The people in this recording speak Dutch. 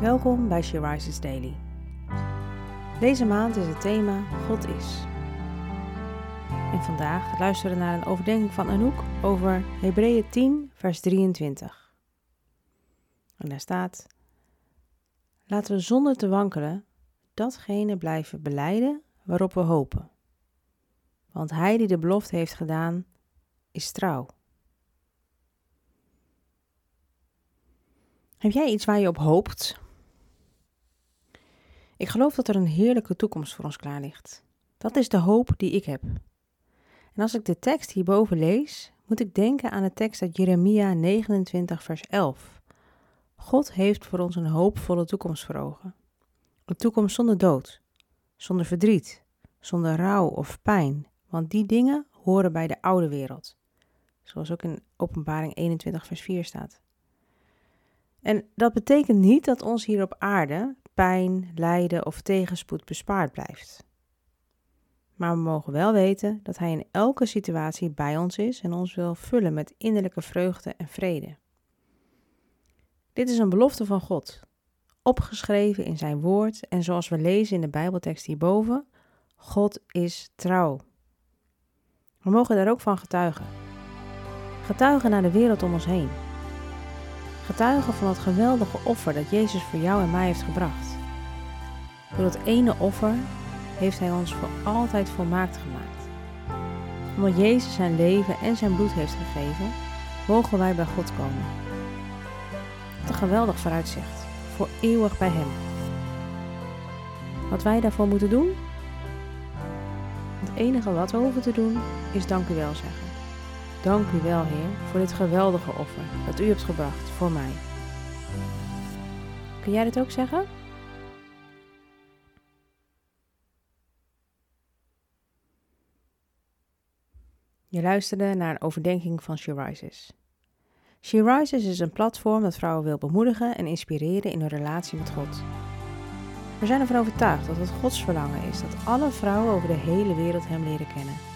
Welkom bij She Daily. Deze maand is het thema God is. En vandaag luisteren we naar een overdenking van Anouk over Hebreeën 10, vers 23. En daar staat: Laten we zonder te wankelen datgene blijven beleiden waarop we hopen. Want hij die de belofte heeft gedaan, is trouw. Heb jij iets waar je op hoopt? Ik geloof dat er een heerlijke toekomst voor ons klaar ligt. Dat is de hoop die ik heb. En als ik de tekst hierboven lees, moet ik denken aan de tekst uit Jeremia 29, vers 11. God heeft voor ons een hoopvolle toekomst voor ogen. Een toekomst zonder dood, zonder verdriet, zonder rouw of pijn, want die dingen horen bij de oude wereld. Zoals ook in Openbaring 21, vers 4 staat. En dat betekent niet dat ons hier op aarde pijn, lijden of tegenspoed bespaard blijft. Maar we mogen wel weten dat Hij in elke situatie bij ons is en ons wil vullen met innerlijke vreugde en vrede. Dit is een belofte van God, opgeschreven in Zijn woord en zoals we lezen in de Bijbeltekst hierboven, God is trouw. We mogen daar ook van getuigen. Getuigen naar de wereld om ons heen. Getuigen van het geweldige offer dat Jezus voor jou en mij heeft gebracht. Door dat ene offer heeft Hij ons voor altijd volmaakt gemaakt. Omdat Jezus zijn leven en zijn bloed heeft gegeven, mogen wij bij God komen. Wat een geweldig vooruitzicht, voor eeuwig bij Hem. Wat wij daarvoor moeten doen? Het enige wat we hoeven te doen is dank u wel zeggen. Dank u wel, Heer, voor dit geweldige offer dat u hebt gebracht voor mij. Kun jij dit ook zeggen? Je luisterde naar een overdenking van She Rises. She Rises is een platform dat vrouwen wil bemoedigen en inspireren in hun relatie met God. We zijn ervan overtuigd dat het Gods verlangen is dat alle vrouwen over de hele wereld Hem leren kennen.